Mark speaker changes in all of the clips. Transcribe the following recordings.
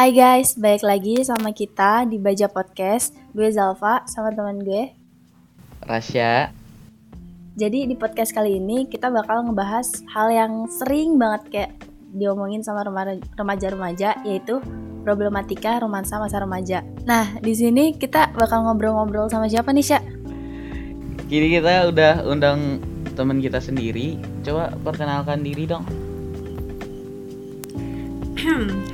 Speaker 1: Hai guys, balik lagi sama kita di Baja Podcast. Gue Zalfa sama teman gue.
Speaker 2: Rasya.
Speaker 1: Jadi di podcast kali ini kita bakal ngebahas hal yang sering banget kayak diomongin sama remaja-remaja yaitu problematika romansa masa remaja. Nah, di sini kita bakal ngobrol-ngobrol sama siapa nih, Sya?
Speaker 2: Kini kita udah undang teman kita sendiri. Coba perkenalkan diri dong.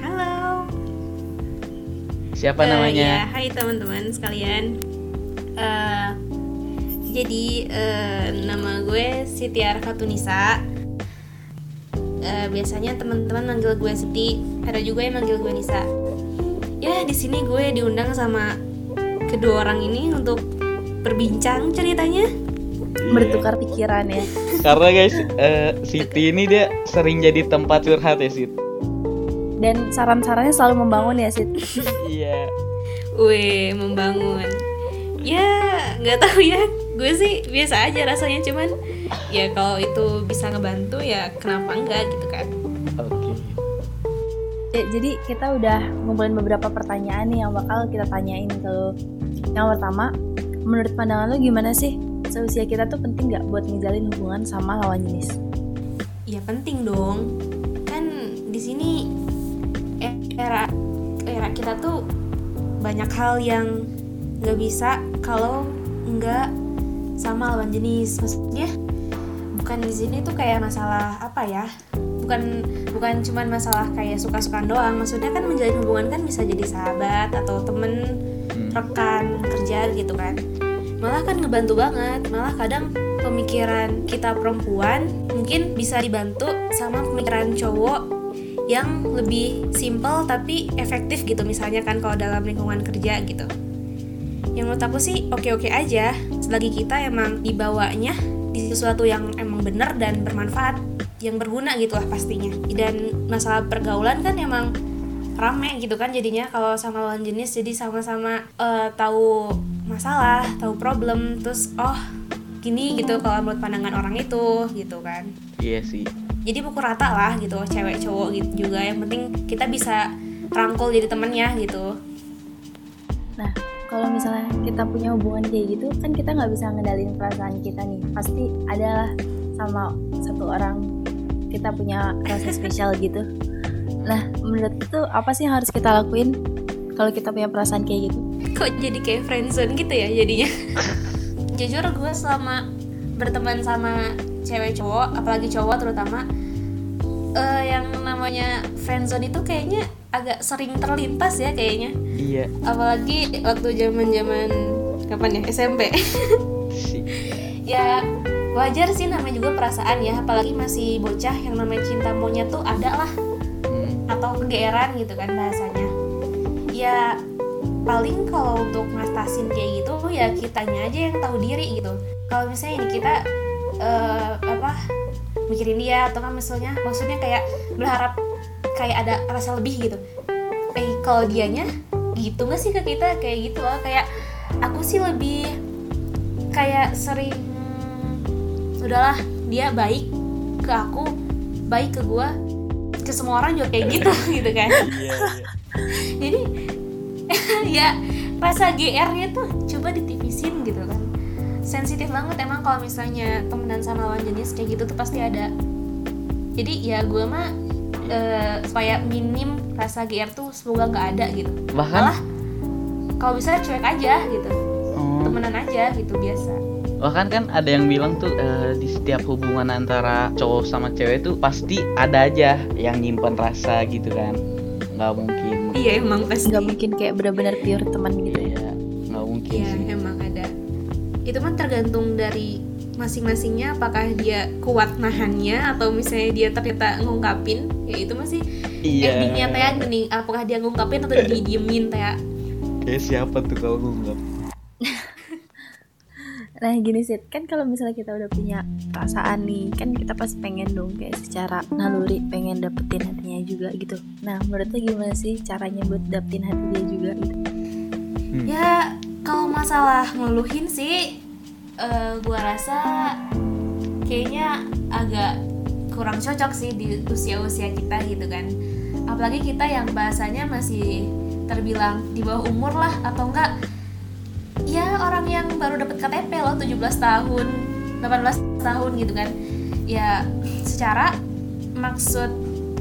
Speaker 2: Siapa
Speaker 3: Eh,
Speaker 2: namanya?
Speaker 3: ya, hai teman-teman sekalian. Eh, jadi eh, nama gue Siti Arfatunisa. Eh, biasanya teman-teman manggil gue Siti, ada juga yang manggil gue Nisa. Ya, di sini gue diundang sama kedua orang ini untuk berbincang ceritanya.
Speaker 2: Iya.
Speaker 1: Bertukar pikiran ya.
Speaker 2: Karena guys, eh, Siti ini dia sering jadi tempat curhat ya, Sit.
Speaker 1: Dan saran-sarannya selalu membangun ya, Sid.
Speaker 2: Iya.
Speaker 3: Weh, membangun. Ya, nggak tahu ya. Gue sih biasa aja rasanya cuman ya kalau itu bisa ngebantu ya kenapa enggak gitu kan.
Speaker 2: Oke.
Speaker 1: Ya, jadi kita udah ngumpulin beberapa pertanyaan nih yang bakal kita tanyain ke lo. Yang pertama, menurut pandangan lo gimana sih? Seusia kita tuh penting nggak buat ngejalin hubungan sama lawan jenis?
Speaker 3: Ya penting dong. Kan di sini era era kita tuh banyak hal yang nggak bisa kalau nggak sama lawan jenis. Maksudnya bukan di sini tuh kayak masalah apa ya? Bukan bukan cuman masalah kayak suka-sukaan doang. Maksudnya kan menjalin hubungan kan bisa jadi sahabat atau temen
Speaker 2: Hmm.
Speaker 3: rekan kerja gitu kan malah kan ngebantu banget malah kadang pemikiran kita perempuan mungkin bisa dibantu sama pemikiran cowok yang lebih simple tapi efektif gitu. Misalnya kan kalau dalam lingkungan kerja gitu. Yang menurut aku sih oke-oke aja. Selagi kita emang dibawanya di sesuatu yang emang bener dan bermanfaat yang berguna gitu lah pastinya. Dan masalah pergaulan kan emang rame gitu kan jadinya. Kalau sama lawan jenis jadi sama-sama eh, tahu masalah tahu problem terus oh gini gitu kalau menurut pandangan orang itu gitu kan.
Speaker 2: Iya sih.
Speaker 3: Jadi pukul rata lah gitu cewek cowok gitu juga yang penting kita bisa rangkul jadi temennya gitu
Speaker 1: Nah, kalau misalnya kita punya hubungan kayak gitu, kan kita nggak bisa ngendalin perasaan kita nih. Pasti adalah sama satu orang kita punya rasa spesial gitu. Nah, menurut itu apa sih yang harus kita lakuin kalau kita punya perasaan kayak gitu?
Speaker 3: kok jadi kayak friendzone gitu ya jadinya jujur gue selama berteman sama cewek cowok apalagi cowok terutama eh, yang namanya friendzone itu kayaknya agak sering terlintas ya kayaknya.
Speaker 2: Iya.
Speaker 3: apalagi waktu zaman zaman kapan ya? SMP ya wajar sih namanya juga perasaan ya apalagi masih bocah yang namanya cinta monyet tuh ada lah.
Speaker 2: Hmm.
Speaker 3: atau kegeeran gitu kan bahasanya. Ya paling kalau untuk ngatasin kayak gitu ya kitanya aja yang tahu diri gitu. Kalau misalnya ini kita eh, apa mikirin dia atau kan misalnya maksudnya kayak berharap kayak ada rasa lebih gitu eh kalau dianya gitu nggak sih ke kita kayak gitu loh kayak aku sih lebih kayak sering udahlah dia baik ke aku baik ke gua ke semua orang juga kayak gitu gitu kan
Speaker 2: Iya. iya.
Speaker 3: jadi ya rasa GR-nya tuh coba ditipisin gitu kan sensitif banget emang kalau misalnya temenan sama lawan jenis kayak gitu tuh pasti ada jadi ya gue mah eh, supaya minim rasa GR tuh semoga nggak ada gitu
Speaker 2: Bahkan
Speaker 3: malah kalau bisa cuek aja gitu
Speaker 2: oh,
Speaker 3: temenan aja gitu biasa
Speaker 2: bahkan kan ada yang bilang tuh eh, di setiap hubungan antara cowok sama cewek tuh pasti ada aja yang nyimpen rasa gitu kan. Nggak mungkin.
Speaker 3: iya emang pasti
Speaker 1: Nggak mungkin kayak benar-benar pure teman gitu ya.
Speaker 2: Iya. Nggak mungkin
Speaker 3: Iya
Speaker 2: sih.
Speaker 3: Itu mah tergantung dari masing-masingnya apakah dia kuat nahannya atau misalnya dia ternyata ngungkapin ya itu masih
Speaker 2: Iya.
Speaker 3: endingnya teh gini apakah dia ngungkapin atau didiemin teh
Speaker 2: Kayak siapa tuh kalau ngunggap?
Speaker 1: Nah gini sih, kan kalau misalnya kita udah punya perasaan nih, kan kita pasti pengen dong kayak secara naluri pengen dapetin hatinya juga gitu. Nah menurut lo gimana sih caranya buat dapetin hati dia juga gitu?
Speaker 3: ya kalau masalah ngeluhin sih eh, gua rasa kayaknya agak kurang cocok sih di usia-usia kita gitu kan. Apalagi kita yang bahasanya masih terbilang di bawah umur lah atau enggak. Ya orang yang baru dapat KTP loh 17 tahun 18 tahun gitu kan. Ya secara maksud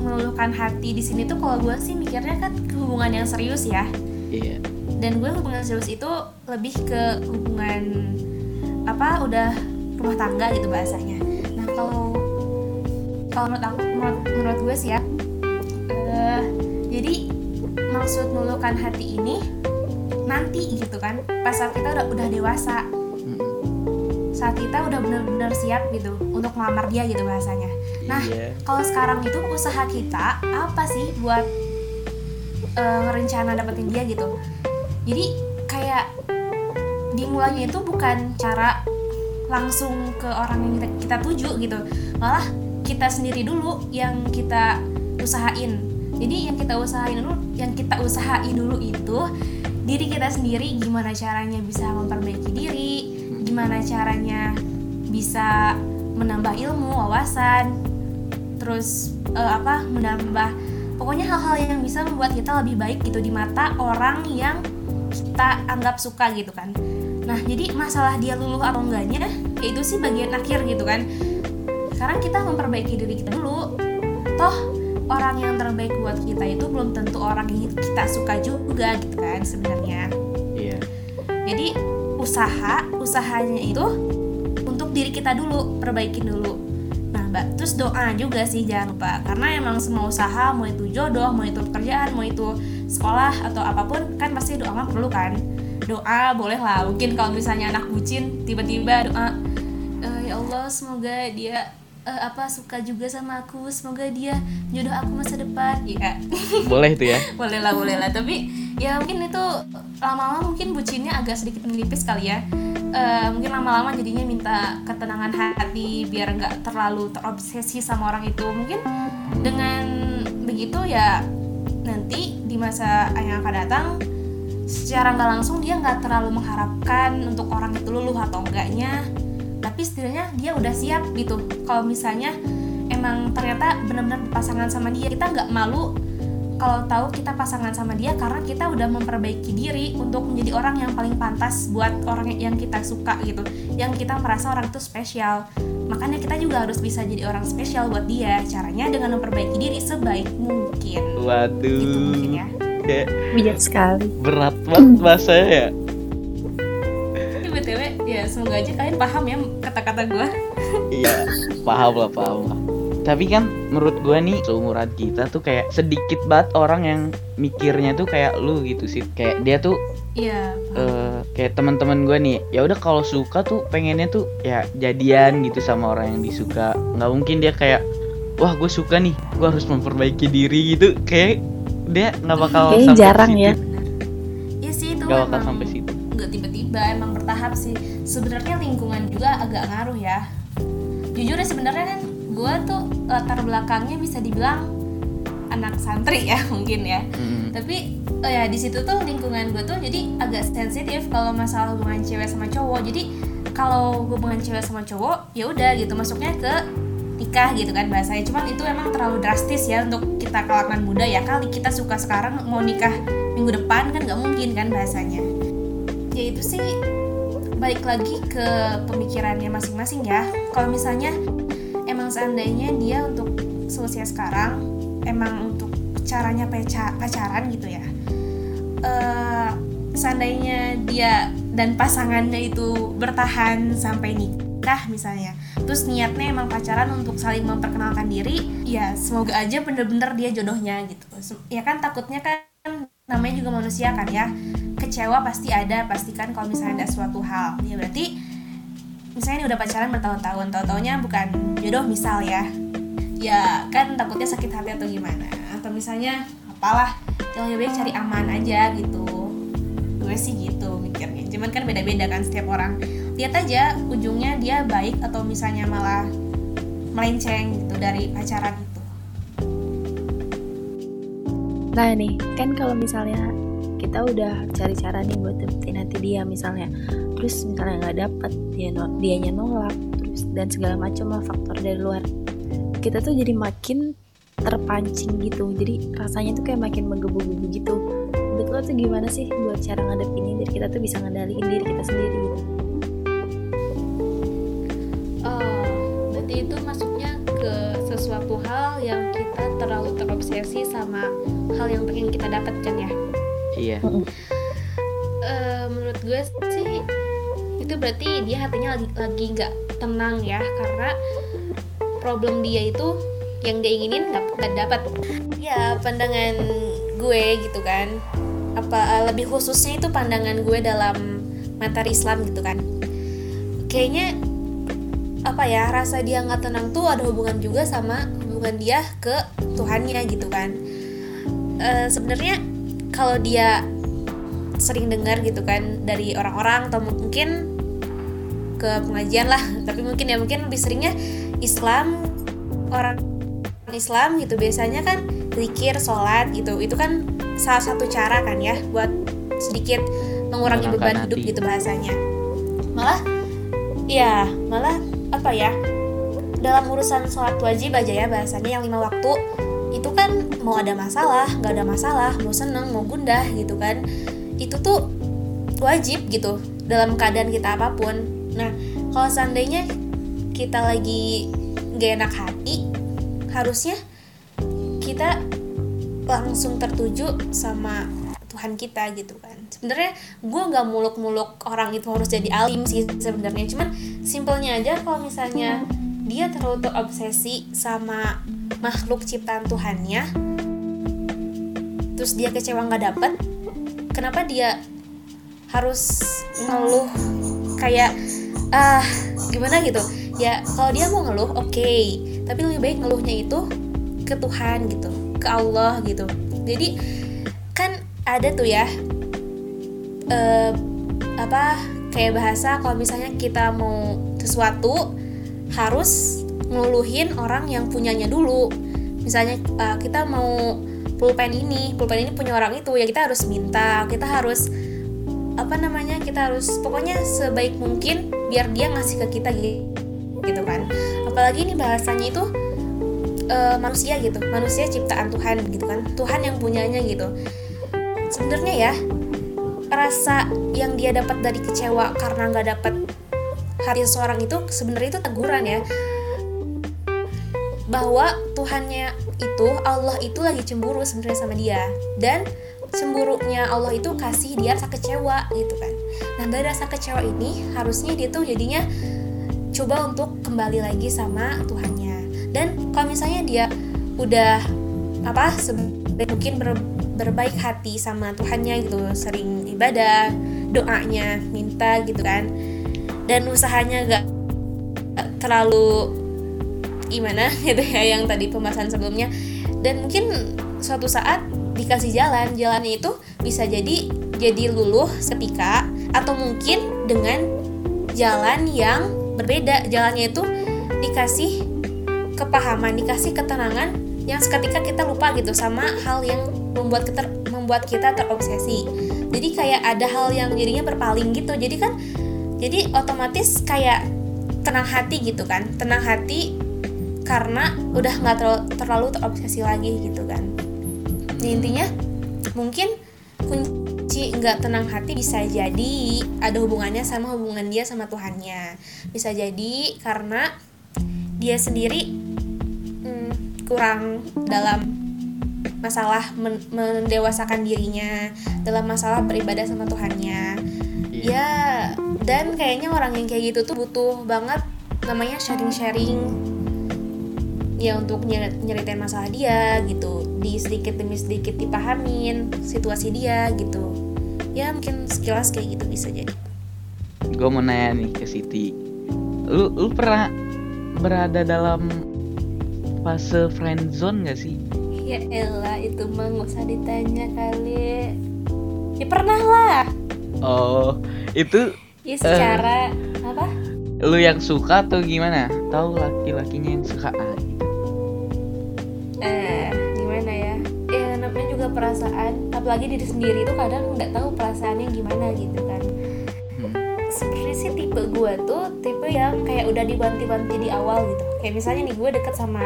Speaker 3: meluluhkan hati di sini tuh kalau gue sih mikirnya kan hubungan yang serius ya.
Speaker 2: Iya
Speaker 3: dan gue hubungan serius itu lebih ke hubungan apa udah rumah tangga gitu bahasanya. Nah kalau kalau menurut aku menurut, menurut gue sih ya eh, jadi maksud meluluhkan hati ini nanti gitu kan pas saat kita udah udah dewasa.
Speaker 2: Mm-mm.
Speaker 3: saat kita udah benar-benar siap gitu untuk melamar dia gitu bahasanya. Nah
Speaker 2: iya.
Speaker 3: kalau sekarang itu usaha kita apa sih buat eh, ngerencana dapetin dia gitu jadi kayak dimulainya itu bukan cara langsung ke orang yang kita, kita tuju gitu. Malah kita sendiri dulu yang kita usahain. Jadi yang kita usahain dulu yang kita usahain dulu itu diri kita sendiri gimana caranya bisa memperbaiki diri gimana caranya bisa menambah ilmu wawasan terus eh, apa menambah pokoknya hal-hal yang bisa membuat kita lebih baik gitu di mata orang yang kita anggap suka gitu kan. Nah jadi masalah dia luluh atau enggaknya ya itu sih bagian akhir gitu kan. Sekarang kita memperbaiki diri kita dulu. Toh orang yang terbaik buat kita itu belum tentu orang yang kita suka juga gitu kan sebenarnya.
Speaker 2: Iya.
Speaker 3: Jadi usaha usahanya itu untuk diri kita dulu perbaikin dulu. Nah mbak terus doa juga sih jangan lupa. Karena emang semua usaha mau itu jodoh mau itu pekerjaan mau itu sekolah atau apa pun kan pasti doa mah perlu kan. Doa boleh lah mungkin kalau misalnya anak bucin tiba-tiba doa "Eh, ya Allah semoga dia eh, apa suka juga sama aku semoga dia jodoh aku masa depan. Ya
Speaker 2: boleh itu ya.
Speaker 3: Boleh lah boleh lah. Tapi ya mungkin itu lama-lama mungkin bucinnya agak sedikit menipis kali ya. Eh, mungkin lama-lama jadinya minta ketenangan hati biar nggak terlalu terobsesi sama orang itu. Mungkin dengan begitu ya nanti di masa yang akan datang secara nggak langsung dia nggak terlalu mengharapkan untuk orang itu luluh atau enggaknya. Tapi setidaknya dia udah siap gitu. Kalau misalnya emang ternyata benar-benar pasangan sama dia kita nggak malu kalau tahu kita pasangan sama dia karena kita udah memperbaiki diri untuk menjadi orang yang paling pantas buat orang yang kita suka gitu. Yang kita merasa orang itu spesial. Makanya kita juga harus bisa jadi orang spesial buat dia. Caranya dengan memperbaiki diri sebaik mungkin. Gitu
Speaker 2: waduh
Speaker 3: mungkin ya.
Speaker 2: Kayak
Speaker 1: bijak sekali.
Speaker 2: berat banget bahasanya ya.
Speaker 3: Ini btw ya semoga aja kalian paham ya kata-kata gue
Speaker 2: iya paham lah paham lah tapi kan menurut gua nih seumuran kita tuh kayak sedikit banget orang yang mikirnya tuh kayak lu gitu sih. Kayak dia tuh
Speaker 3: iya
Speaker 2: eh, kayak teman-teman gua nih. Ya udah kalau suka tuh pengennya tuh ya jadian gitu sama orang yang disuka. Nggak mungkin dia kayak wah gue suka nih. Gue harus memperbaiki diri gitu. Kayak dia nggak bakal
Speaker 1: Kayaknya
Speaker 2: sampai
Speaker 1: jarang
Speaker 2: situ.
Speaker 1: ya.
Speaker 3: Iya sih itu
Speaker 2: nggak bakal sampai situ.
Speaker 3: nggak tiba-tiba emang bertahap sih. Sebenarnya lingkungan juga agak ngaruh ya. Jujur ya sebenarnya kan gue tuh latar belakangnya bisa dibilang anak santri ya mungkin ya.
Speaker 2: Mm.
Speaker 3: tapi oh ya di situ tuh lingkungan gue tuh jadi agak sensitif kalau masalah hubungan cewek sama cowok. Jadi kalau hubungan cewek sama cowok ya udah gitu masuknya ke nikah gitu kan bahasanya. Cuman itu emang terlalu drastis ya untuk kita kalangan muda ya. Kali kita suka sekarang mau nikah minggu depan kan nggak mungkin kan bahasanya. Ya itu sih balik lagi ke pemikirannya masing-masing ya. Kalau misalnya emang seandainya dia untuk selesai sekarang emang untuk caranya paca- pacaran gitu ya eh seandainya dia dan pasangannya itu bertahan sampai nikah misalnya terus niatnya emang pacaran untuk saling memperkenalkan diri ya semoga aja bener-bener dia jodohnya gitu. Ya kan takutnya kan namanya juga manusia kan ya kecewa pasti ada pastikan kalau misalnya ada suatu hal. Ya berarti misalnya ini udah pacaran bertahun-tahun tahu-taunya bukan jodoh misal ya. Ya kan takutnya sakit hati atau gimana. Atau misalnya apalah yang lebih baik cari aman aja gitu. Gue sih gitu mikirnya. Cuman kan beda-beda kan setiap orang. Lihat aja ujungnya dia baik atau misalnya malah melenceng gitu dari pacaran itu.
Speaker 1: Nah nih, kan kalau misalnya kita udah cari cara nih buat dapetin hati dia misalnya, terus misalnya nggak dapet, dia no, dianya nolak, terus dan segala macam lah faktor dari luar. Kita tuh jadi makin terpancing gitu. Jadi rasanya tuh kayak makin menggebu-gebu gitu. Menurut lo tuh gimana sih buat cara ngadepinnya biar kita tuh bisa ngendaliin diri kita sendiri gitu?
Speaker 3: Oh, berarti itu masuknya ke sesuatu hal yang kita terlalu terobsesi sama hal yang pengen kita dapatkan ya.
Speaker 2: iya
Speaker 3: Eh, menurut gue sih itu berarti dia hatinya lagi lagi nggak tenang ya karena problem dia itu yang dia inginin nggak dapat. Ya pandangan gue gitu kan. Apa eh, lebih khususnya itu pandangan gue dalam materi Islam gitu kan. Kayaknya apa ya rasa dia nggak tenang tuh ada hubungan juga sama hubungan dia ke Tuhannya gitu kan. Eh, Sebenarnya kalau dia sering dengar gitu kan dari orang-orang atau mungkin ke pengajian lah. Tapi mungkin ya mungkin lebih seringnya Islam orang Islam gitu. Biasanya kan zikir sholat gitu. Itu kan salah satu cara kan ya buat sedikit mengurangi beban hidup gitu bahasanya. Malah ya malah apa ya dalam urusan sholat wajib aja ya bahasanya yang lima waktu itu kan mau ada masalah nggak ada masalah mau seneng mau gundah gitu kan itu tuh wajib gitu dalam keadaan kita apa pun. Nah kalau seandainya kita lagi gak enak hati harusnya kita langsung tertuju sama Tuhan kita gitu kan. Sebenarnya gue nggak muluk-muluk orang itu harus jadi alim sih sebenarnya. Cuman simpelnya aja kalau misalnya dia terlalu terobsesi sama makhluk ciptaan Tuhannya terus dia kecewa nggak dapet kenapa dia harus ngeluh? Kayak ah gimana gitu? Ya kalau dia mau ngeluh oke. Tapi lebih baik ngeluhnya itu ke Tuhan gitu ke Allah gitu. Jadi kan ada tuh ya eh, apa kayak bahasa kalau misalnya kita mau sesuatu harus ngeluhin orang yang punyanya dulu. Misalnya eh, kita mau pulpen ini pulpen ini punya orang itu ya kita harus minta kita harus apa namanya kita harus pokoknya sebaik mungkin biar dia ngasih ke kita gitu, kan. Apalagi ini bahasanya itu eh, manusia gitu manusia ciptaan Tuhan gitu kan Tuhan yang punyanya gitu. Sebenarnya ya rasa yang dia dapat dari kecewa karena nggak dapat hati seseorang itu sebenarnya itu teguran ya bahwa Tuhannya itu Allah itu lagi cemburu sebenarnya sama dia. Dan cemburunya Allah itu kasih dia rasa kecewa gitu kan. Nah dari rasa kecewa ini harusnya dia tuh jadinya coba untuk kembali lagi sama Tuhannya. Dan kalau misalnya dia udah apa mungkin ber- berbaik hati sama Tuhannya gitu sering ibadah doanya minta gitu kan dan usahanya gak terlalu gimana gitu ya yang tadi pembahasan sebelumnya. Dan mungkin suatu saat dikasih jalan jalannya itu bisa jadi jadi luluh setika atau mungkin dengan jalan yang berbeda. Jalannya itu dikasih kepahaman dikasih ketenangan yang seketika kita lupa gitu sama hal yang membuat kita membuat kita terobsesi. Jadi kayak ada hal yang jadinya berpaling gitu. Jadi kan jadi otomatis kayak tenang hati gitu kan. Tenang hati karena udah nggak terlalu, terlalu terobsesi lagi gitu kan. Jadi intinya mungkin kunci nggak tenang hati bisa jadi ada hubungannya sama hubungan dia sama Tuhannya. Bisa jadi karena dia sendiri hmm, kurang dalam masalah men- mendewasakan dirinya dalam masalah beribadah sama Tuhannya.
Speaker 2: Iya.
Speaker 3: ya dan kayaknya orang yang kayak gitu tuh butuh banget namanya sharing-sharing ya untuk nyer- nyeritain masalah dia gitu. Di sedikit demi sedikit dipahamin situasi dia gitu. Ya mungkin sekilas kayak gitu bisa jadi.
Speaker 2: Gue mau nanya nih ke Siti. Lu lu pernah berada dalam fase friend zone gak sih?
Speaker 3: Ya elah itu mah nggak usah ditanya kali. Ya pernah lah.
Speaker 2: Oh itu
Speaker 3: ya secara apa?
Speaker 2: lu yang suka atau gimana? Tahu laki-lakinya yang suka ah gitu
Speaker 3: perasaan apalagi diri sendiri itu kadang nggak tahu perasaannya gimana gitu kan.
Speaker 2: Hmm.
Speaker 3: sebenarnya sih tipe gue tuh tipe yang kayak udah dibanti-banti di awal gitu. Kayak misalnya nih gue deket sama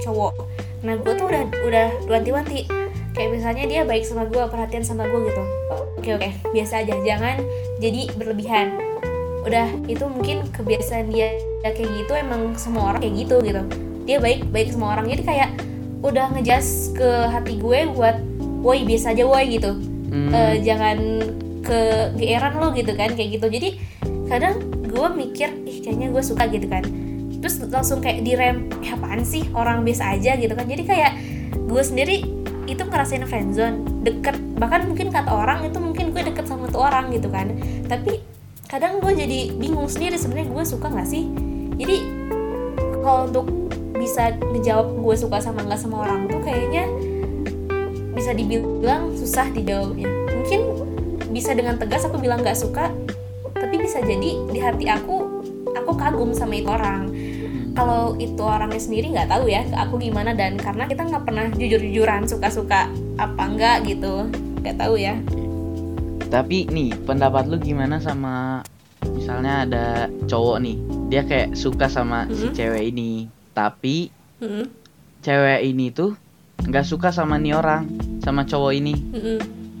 Speaker 3: cowok. Nah gue tuh udah udah wanti-wanti kayak misalnya dia baik sama gue perhatian sama gue gitu. Oke oke. Biasa aja. Jangan jadi berlebihan. Udah itu mungkin kebiasaan dia kayak gitu. Emang semua orang kayak gitu gitu. Dia baik baik semua orang. Jadi kayak udah ngejas ke hati gue buat woi biasa aja woi gitu.
Speaker 2: Hmm.
Speaker 3: Eh, jangan ke geeran lo gitu kan kayak gitu. Jadi kadang gue mikir ih kayaknya gue suka gitu kan. Terus langsung kayak direm eh, apaan sih? Orang biasa aja gitu kan. Jadi kayak gue sendiri itu ngerasain friendzone deket. Bahkan mungkin kata orang itu mungkin gue deket sama tuh orang gitu kan. Tapi kadang gue jadi bingung sendiri sebenarnya gue suka nggak sih? Jadi kalau untuk bisa ngejawab gue suka sama nggak sama orang tuh kayaknya bisa dibilang susah dijawabnya mungkin bisa dengan tegas aku bilang nggak suka tapi bisa jadi di hati aku aku kagum sama itu orang. Kalau itu orangnya sendiri nggak tahu ya aku gimana dan karena kita nggak pernah jujur-jujuran suka-suka apa enggak gitu. Nggak tahu ya.
Speaker 2: Tapi nih, pendapat lu gimana sama misalnya ada cowok nih, dia kayak suka sama si
Speaker 3: Mhm.
Speaker 2: cewek ini, tapi
Speaker 3: Mm-mm,
Speaker 2: cewek ini tuh nggak suka sama nih orang, sama cowok ini.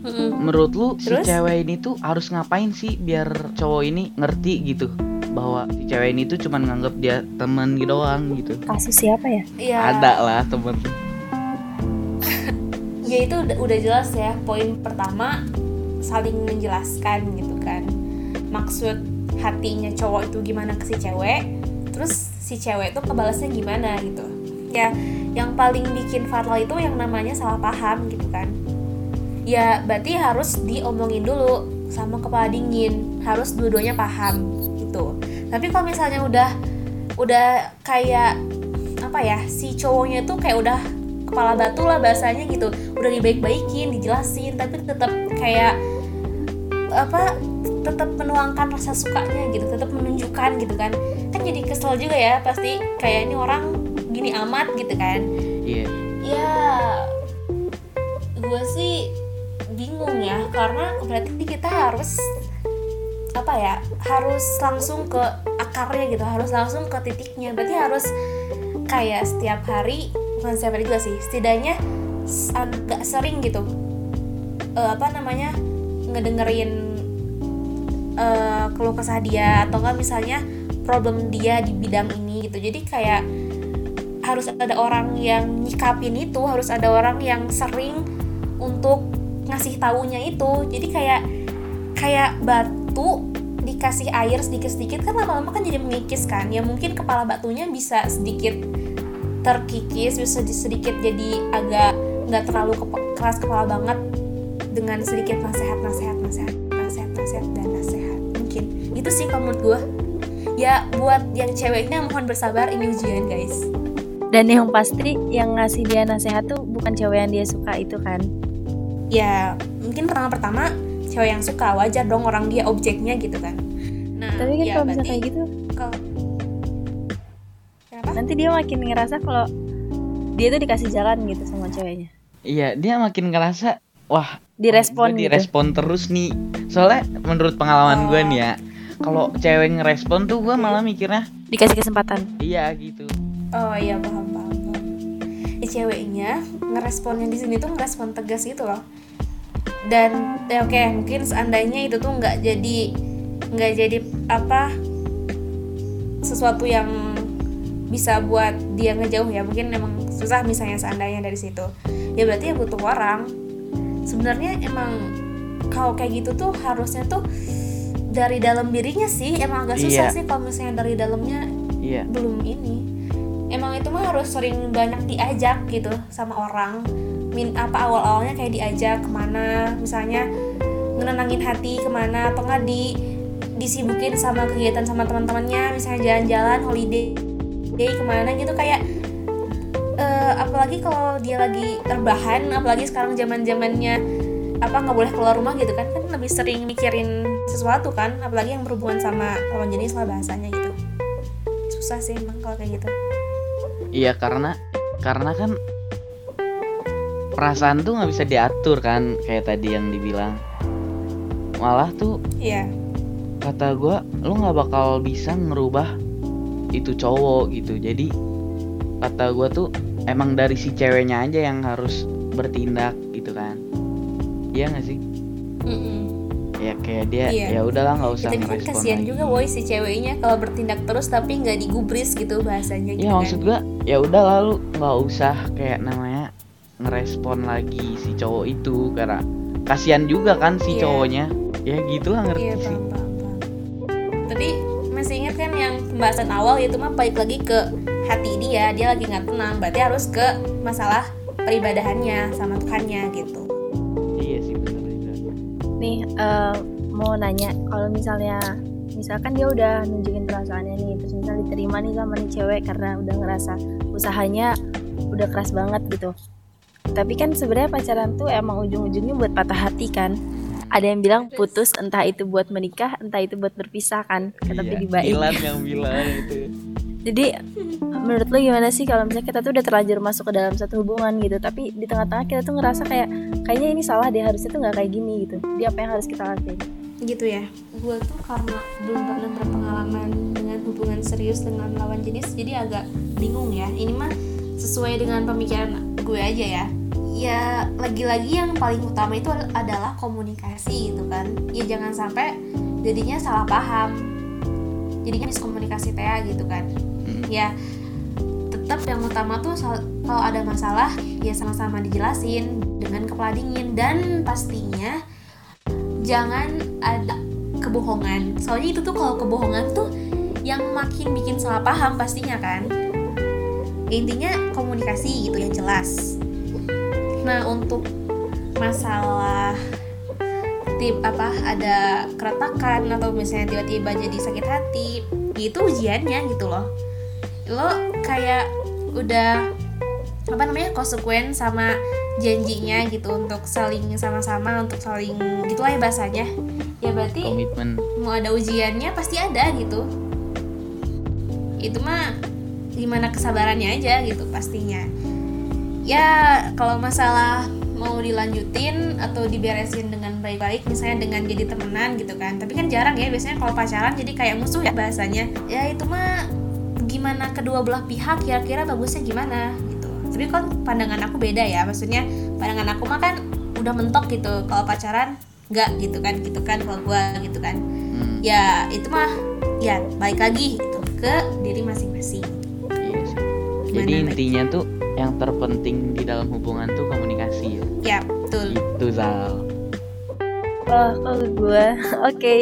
Speaker 2: Menurut lu si
Speaker 3: Terus?
Speaker 2: cewek ini tuh harus ngapain sih biar cowok ini ngerti gitu bahwa si cewek ini tuh cuman nganggap dia temen gitu doang gitu.
Speaker 1: kasus siapa ya
Speaker 3: ya
Speaker 2: Ada lah temen.
Speaker 3: ya itu udah, udah jelas ya poin pertama saling menjelaskan gitu kan maksud hatinya cowok itu gimana ke si cewek terus si cewek itu kebalasnya gimana gitu ya yang paling bikin fatal itu yang namanya salah paham gitu kan. Ya berarti harus diomongin dulu sama kepala dingin. Harus dua-duanya paham gitu. Tapi kalau misalnya udah udah kayak apa ya si cowoknya tuh kayak udah kepala batu lah bahasanya gitu. Udah dibaik-baikin dijelasin tapi tetap kayak apa tetap menuangkan rasa sukanya gitu tetap menunjukkan gitu kan. Kan jadi kesel juga ya pasti kayak ini orang gini amat gitu kan.
Speaker 2: Iya.
Speaker 3: ya gue sih bingung ya karena berarti kita harus apa ya harus langsung ke akarnya gitu harus langsung ke titiknya. Berarti harus kayak setiap hari bukan setiap hari juga sih setidaknya agak sering gitu Eh, apa namanya ngedengerin eh, keluh kesah dia atau enggak misalnya problem dia di bidang ini gitu. Jadi kayak harus ada orang yang nyikapin itu harus ada orang yang sering untuk ngasih taunya itu. Jadi kayak kayak batu dikasih air sedikit-sedikit kan lama-lama kan jadi mengikis kan. Ya mungkin kepala batunya bisa sedikit terkikis bisa di- sedikit jadi agak nggak terlalu keras kepala banget dengan sedikit nasihat nasihat nasihat nasihat nasihat dan nasihat mungkin. Itu sih kalau menurut gue ya buat yang ceweknya mohon bersabar ini ujian guys
Speaker 1: dan yang pasti yang ngasih dia nasihat tuh bukan cewek yang dia suka itu kan?
Speaker 3: Ya mungkin pertama-pertama cewek yang suka wajar dong orang dia objeknya gitu kan. Nah
Speaker 1: tapi kan
Speaker 3: ya
Speaker 1: kalau misalnya kayak gitu
Speaker 3: kalau kenapa?
Speaker 1: nanti dia makin ngerasa kalau dia tuh dikasih jalan gitu sama ceweknya.
Speaker 2: Iya, dia makin ngerasa wah
Speaker 1: direspon gitu.
Speaker 2: direspon terus nih. Soalnya menurut pengalaman gue nih ya kalau cewek ngerespon tuh gue malah mikirnya
Speaker 1: dikasih kesempatan.
Speaker 2: Iya gitu
Speaker 3: oh iya paham paham, paham. Ya, ceweknya ngeresponnya di sini tuh ngerespon tegas gitu loh. Dan ya oke mungkin seandainya itu tuh nggak jadi nggak jadi apa sesuatu yang bisa buat dia ngejauh ya. Mungkin emang susah misalnya seandainya dari situ. Ya berarti ya butuh orang. Sebenarnya emang kalau kayak gitu tuh harusnya tuh dari dalam dirinya sih emang agak susah
Speaker 2: Iya.
Speaker 3: sih kalau misalnya dari dalamnya
Speaker 2: iya.
Speaker 3: belum ini emang itu mah harus sering banyak diajak gitu sama orang. Min apa awal awalnya kayak diajak ke mana misalnya ngenenangin hati ke mana atau nggak di disibukin sama kegiatan sama teman-temannya misalnya jalan-jalan holiday day ke mana gitu kayak eh, apalagi kalau dia lagi terbahan apalagi sekarang zaman zamannya apa nggak boleh keluar rumah gitu kan kan lebih sering mikirin sesuatu kan apalagi yang berhubungan sama lawan jenis lah bahasanya gitu. Susah sih emang kalau kayak gitu
Speaker 2: iya karena karena kan perasaan tuh nggak bisa diatur kan kayak tadi yang dibilang malah tuh
Speaker 3: iya
Speaker 2: kata gue lu nggak bakal bisa ngerubah itu cowok gitu jadi kata gue tuh emang dari si ceweknya aja yang harus bertindak gitu kan iya nggak sih
Speaker 3: Mm-mm.
Speaker 2: ya kayak dia
Speaker 3: Iya.
Speaker 2: ya udahlah nggak usah
Speaker 3: tapi kan
Speaker 2: ngerespon
Speaker 3: kasihan
Speaker 2: lagi
Speaker 3: juga boy si ceweknya kalau bertindak terus tapi nggak digubris gitu bahasanya gitu
Speaker 2: ya
Speaker 3: kan.
Speaker 2: maksud gua ya udah lalu nggak usah kayak namanya ngerespon lagi si cowok itu karena kasihan juga kan si
Speaker 3: Iya.
Speaker 2: cowoknya ya gitulah ngerti
Speaker 3: Iya
Speaker 2: sih
Speaker 3: paham, paham, paham. Tapi masih ingat kan yang pembahasan awal itu mah balik lagi ke hati dia, dia lagi nggak tenang, berarti harus ke masalah peribadahannya sama Tuhannya gitu.
Speaker 2: iya sih juga
Speaker 1: nih eh, mau nanya kalau misalnya misalkan dia udah nunjukin perasaannya nih terus misalnya diterima nih sama nih cewek karena udah ngerasa usahanya udah keras banget gitu. Tapi kan sebenarnya pacaran tuh emang ujung-ujungnya buat patah hati kan. Ada yang bilang putus entah itu buat menikah entah itu buat berpisah kan kata
Speaker 2: Iya,
Speaker 1: Pidi Baik.
Speaker 2: Dilan yang bilang itu.
Speaker 1: Jadi menurut lo gimana sih kalau misalnya kita tuh udah terlanjur masuk ke dalam satu hubungan gitu tapi di tengah-tengah kita tuh ngerasa kayak kayaknya ini salah deh harusnya tuh nggak kayak gini gitu. Dia apa yang harus kita lakuin?
Speaker 3: Gitu ya. Gue tuh karena belum pernah berpengalaman dengan hubungan serius dengan lawan jenis, jadi agak bingung ya. Ini mah sesuai dengan pemikiran gue aja ya. Ya lagi-lagi yang paling utama itu adalah komunikasi gitu kan. Ya jangan sampai jadinya salah paham. Jadinya miskomunikasi teh gitu kan.
Speaker 2: Hmm.
Speaker 3: ya tetap yang utama tuh kalau ada masalah ya sama-sama dijelasin dengan kepala dingin dan pastinya jangan ada kebohongan soalnya itu tuh kalau kebohongan tuh yang makin bikin salah paham pastinya kan. Intinya komunikasi gitu yang jelas. Nah untuk masalah tip apa ada keretakan atau misalnya tiba-tiba jadi sakit hati itu ujiannya gitu loh. Lo kayak udah apa namanya konsekuen sama janjinya gitu untuk saling sama-sama untuk saling gitu lah ya bahasanya. Ya berarti
Speaker 2: komitmen.
Speaker 3: mau ada ujiannya pasti ada gitu itu mah gimana kesabarannya aja gitu pastinya. Ya kalau masalah mau dilanjutin atau diberesin dengan baik-baik misalnya dengan jadi temenan gitu kan. Tapi kan jarang ya biasanya kalau pacaran jadi kayak musuh ya bahasanya. Ya itu mah gimana kedua belah pihak kira-kira bagusnya gimana gitu. Tapi kan pandangan aku beda ya maksudnya pandangan aku mah kan udah mentok gitu. Kalau pacaran nggak gitu kan gitu kan kalau gua gitu kan.
Speaker 2: Hmm,
Speaker 3: ya itu mah ya balik lagi gitu ke diri masing-masing
Speaker 2: iya jadi
Speaker 3: Baik?
Speaker 2: intinya tuh yang terpenting di dalam hubungan tuh komunikasi ya
Speaker 3: ya betul
Speaker 2: itu Zal
Speaker 1: Wah, kalau gue, oke.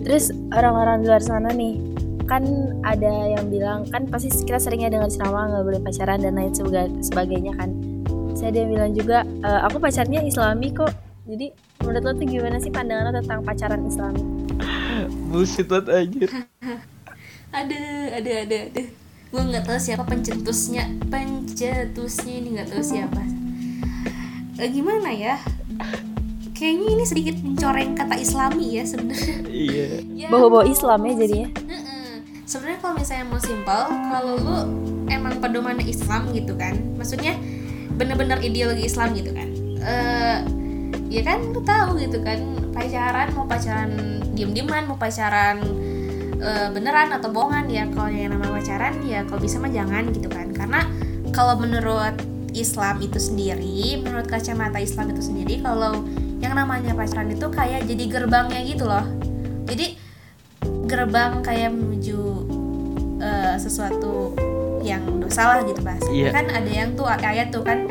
Speaker 1: Terus orang-orang di luar sana nih, kan ada yang bilang kan pasti kita seringnya dengar ceramah nggak boleh pacaran dan lain seba- sebagainya kan. Saya ada yang bilang juga, "E, aku pacarnya Islami kok. Jadi menurut lo tuh gimana sih pandangan lo tentang pacaran Islami?
Speaker 2: bullshit banget anjir
Speaker 3: ada ada ada ada. Gue nggak tahu siapa pencetusnya. Pencetusnya ini nggak tahu siapa. Eh, gimana ya? Kayaknya ini sedikit mencoreng kata Islami ya sebenarnya.
Speaker 2: Iya.
Speaker 3: Ya,
Speaker 1: Bawa-bawa Islam ya jadinya.
Speaker 3: Heeh. Sebenarnya kalau misalnya mau simpel, kalau lu emang pedoman Islam gitu kan, maksudnya bener-bener ideologi Islam gitu kan, eh ya kan lu tahu gitu kan, pacaran mau pacaran diem-dieman, mau pacaran eh, beneran atau bohongan ya kalau yang namanya pacaran ya kalau bisa mah jangan gitu kan, karena kalau menurut Islam itu sendiri, menurut kacamata Islam itu sendiri, kalau yang namanya pacaran itu kayak jadi gerbangnya gitu loh, jadi gerbang kayak menuju eh, sesuatu yang dosa lah gitu bahasa
Speaker 2: Iya.
Speaker 3: kan ada yang tuh ayat tuh kan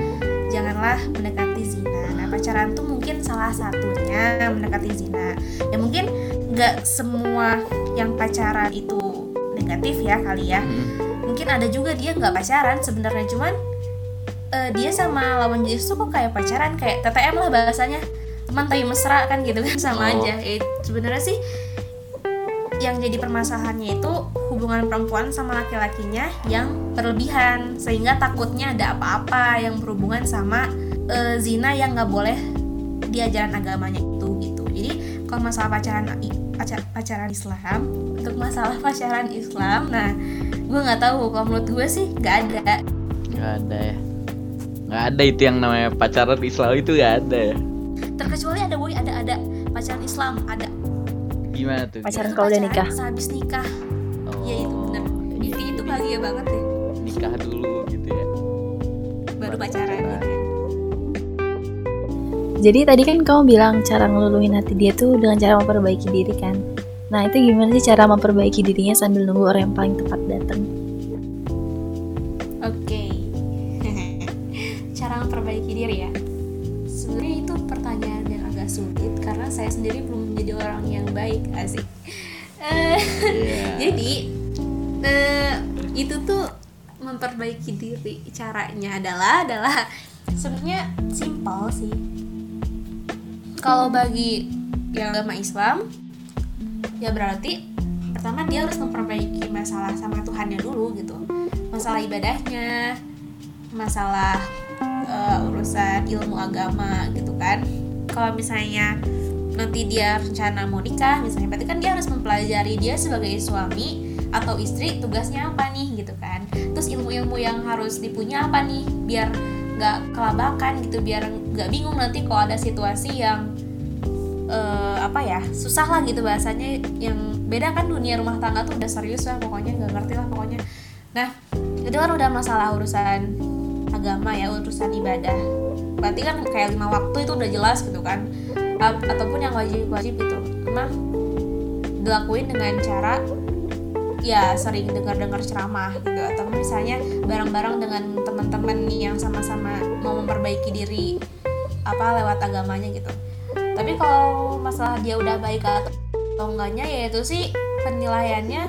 Speaker 3: janganlah mendekati zina. Nah pacaran tuh mungkin salah satunya mendekati zina. Ya mungkin nggak semua yang pacaran itu negatif ya kali ya.
Speaker 2: Hmm,
Speaker 3: mungkin ada juga dia nggak pacaran sebenarnya cuman eh, dia sama lawan jenis tuh kok kayak pacaran kayak TTM lah bahasanya. Teman tapi mesra kan gitu kan sama
Speaker 2: Oh.
Speaker 3: aja. Eh, sebenarnya sih yang jadi permasalahannya itu hubungan perempuan sama laki-lakinya yang berlebihan sehingga takutnya ada apa-apa yang berhubungan sama eh, zina yang nggak boleh di ajaran agamanya itu gitu. Jadi kalau masalah pacaran pacar- pacaran Islam. Untuk masalah pacaran Islam nah gue nggak tahu kalau menurut gue sih nggak ada.
Speaker 2: Nggak ada ya. Nggak ada itu yang namanya pacaran Islam itu nggak ada ya.
Speaker 3: Terkecuali ada boy ada ada pacaran Islam ada.
Speaker 2: Gimana tuh?
Speaker 1: Pacaran
Speaker 3: Itu
Speaker 1: kalau udah nikah.
Speaker 3: sehabis nikah.
Speaker 2: Oh,
Speaker 3: ya itu
Speaker 2: iya,
Speaker 3: intinya itu
Speaker 2: jadi
Speaker 3: bahagia banget deh.
Speaker 2: nikah dulu gitu ya.
Speaker 3: Pacaran. gitu kan.
Speaker 1: Jadi tadi kan kamu bilang cara ngeluluhin hati dia tuh dengan cara memperbaiki diri kan. Nah itu gimana sih cara memperbaiki dirinya sambil nunggu orang yang paling tepat datang?
Speaker 3: Oke. Cara memperbaiki diri ya. Sebenarnya itu pertanyaan yang agak sulit karena saya sendiri belum menjadi orang yang baik, asik.
Speaker 2: Iya.
Speaker 3: Jadi eh, itu tuh memperbaiki diri caranya adalah adalah sebenarnya simpel sih. Kalau bagi yang agama Islam ya berarti pertama dia harus memperbaiki masalah sama Tuhannya dulu gitu. Masalah ibadahnya masalah eh, urusan ilmu agama gitu kan. Kalau misalnya nanti dia rencana mau nikah misalnya berarti kan dia harus mempelajari dia sebagai suami atau istri tugasnya apa nih gitu kan. Terus ilmu-ilmu yang harus dipunya apa nih biar nggak kelabakan gitu biar nggak bingung nanti kalau ada situasi yang eh, apa ya susah lah gitu bahasanya. Yang beda kan dunia rumah tangga tuh udah serius lah pokoknya nggak ngerti lah pokoknya. Nah itu kan udah masalah urusan agama ya urusan ibadah. Berarti kan kayak lima waktu itu udah jelas gitu kan. A- ataupun yang wajib-wajib gitu. Emang dilakuin dengan cara ya sering dengar-dengar ceramah gitu. Atau misalnya bareng-bareng dengan teman-teman yang sama-sama mau memperbaiki diri apa lewat agamanya gitu. Tapi kalau masalah dia udah baik atau enggaknya ya itu sih penilaiannya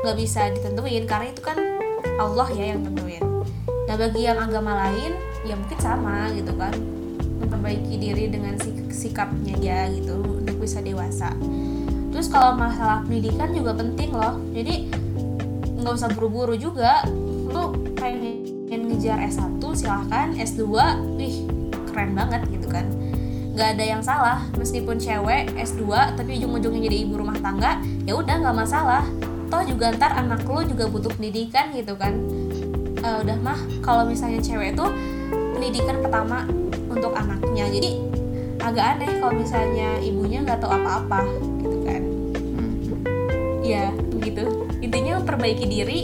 Speaker 3: nggak bisa ditentuin. Karena itu kan Allah ya yang tentuin. Nah bagi yang agama lain ya mungkin sama gitu kan. Memperbaiki diri dengan sik- sikapnya dia gitu untuk bisa dewasa terus kalau masalah pendidikan juga penting loh. Jadi nggak usah buru-buru juga. Lu pengen ngejar S1 silahkan. S2 wih keren banget gitu kan. Nggak ada yang salah. Meskipun cewek S2 tapi ujung-ujungnya jadi ibu rumah tangga ya udah nggak masalah. Toh juga ntar anak lu juga butuh pendidikan gitu kan. Eh, udah mah kalau misalnya cewek tuh pendidikan pertama untuk anaknya. Jadi agak aneh kalau misalnya ibunya nggak tahu apa-apa kan? Ya gitu intinya memperbaiki diri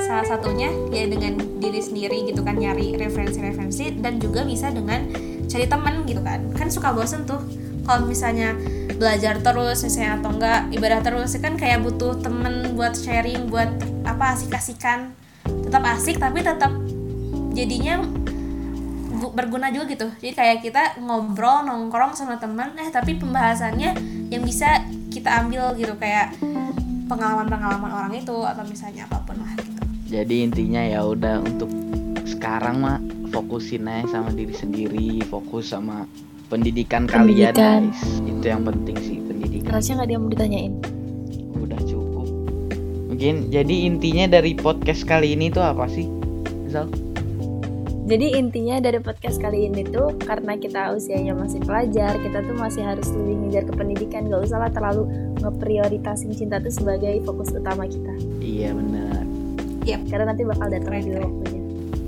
Speaker 3: salah satunya ya dengan diri sendiri gitu kan nyari referensi-referensi dan juga bisa dengan cari teman gitu kan. Kan suka bosen tuh. Kalau misalnya belajar terus misalnya atau enggak ibadah terus kan kayak butuh temen buat sharing buat apa asik-asikan. Tetap asik tapi tetap jadinya berguna juga gitu. Jadi kayak kita ngobrol nongkrong sama temen eh tapi pembahasannya yang bisa kita ambil gitu kayak pengalaman-pengalaman orang itu atau misalnya apa pun lah gitu
Speaker 2: Jadi intinya ya udah untuk sekarang mah fokusin aja sama diri sendiri, fokus sama pendidikan,
Speaker 1: Pendidikan.
Speaker 2: kalian guys. Itu yang penting sih pendidikan.
Speaker 1: Rasanya nggak dia mau ditanyain.
Speaker 2: Udah cukup. Mungkin jadi intinya dari podcast kali ini tuh apa sih? Zal?
Speaker 1: Jadi intinya dari podcast kali ini tuh karena kita usianya masih pelajar, kita tuh masih harus lebih ngejar ke pendidikan. Gak usah lah terlalu ngeprioritasin cinta tuh sebagai fokus utama kita.
Speaker 2: Iya benar.
Speaker 1: Karena nanti bakal datang juga waktunya.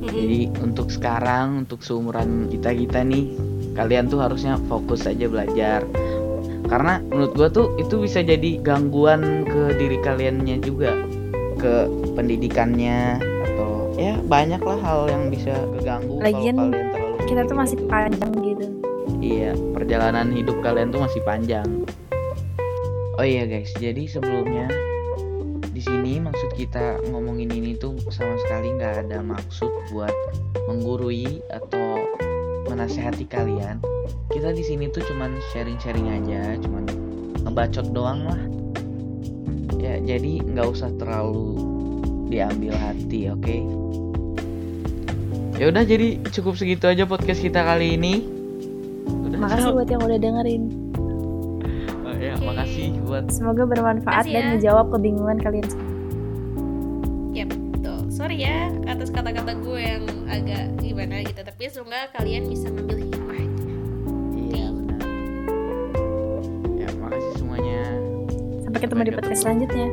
Speaker 2: Jadi untuk sekarang, untuk seumuran kita kita nih, kalian tuh harusnya fokus aja belajar. Karena menurut gua tuh itu bisa jadi gangguan ke diri kaliannya juga, ke pendidikannya ya banyak lah hal yang bisa keganggu kalau kalian terlalu.
Speaker 1: Kita tuh masih panjang gitu.
Speaker 2: Iya, perjalanan hidup kalian tuh masih panjang. Oh iya guys, jadi sebelumnya di sini maksud kita ngomongin ini tuh sama sekali nggak ada maksud buat menggurui atau menasehati kalian. Kita di sini tuh cuman sharing-sharing aja, cuman ngebacot doang lah. Ya, jadi nggak usah terlalu diambil hati, oke? Ya udah jadi cukup segitu aja podcast kita kali ini. Udah,
Speaker 1: Makasih
Speaker 2: Zal.
Speaker 1: buat yang udah dengerin.
Speaker 2: Oh, ya,
Speaker 3: Oke.
Speaker 2: makasih buat
Speaker 1: Semoga bermanfaat
Speaker 3: Makasih
Speaker 1: dan
Speaker 3: ya.
Speaker 1: menjawab kebingungan kalian semua.
Speaker 3: ya betul sorry ya atas kata-kata gue yang agak gimana gitu tapi semoga kalian bisa ngambil hikmah
Speaker 2: Iya benar. Ya makasih semuanya.
Speaker 1: Sampai ketemu di podcast selanjutnya.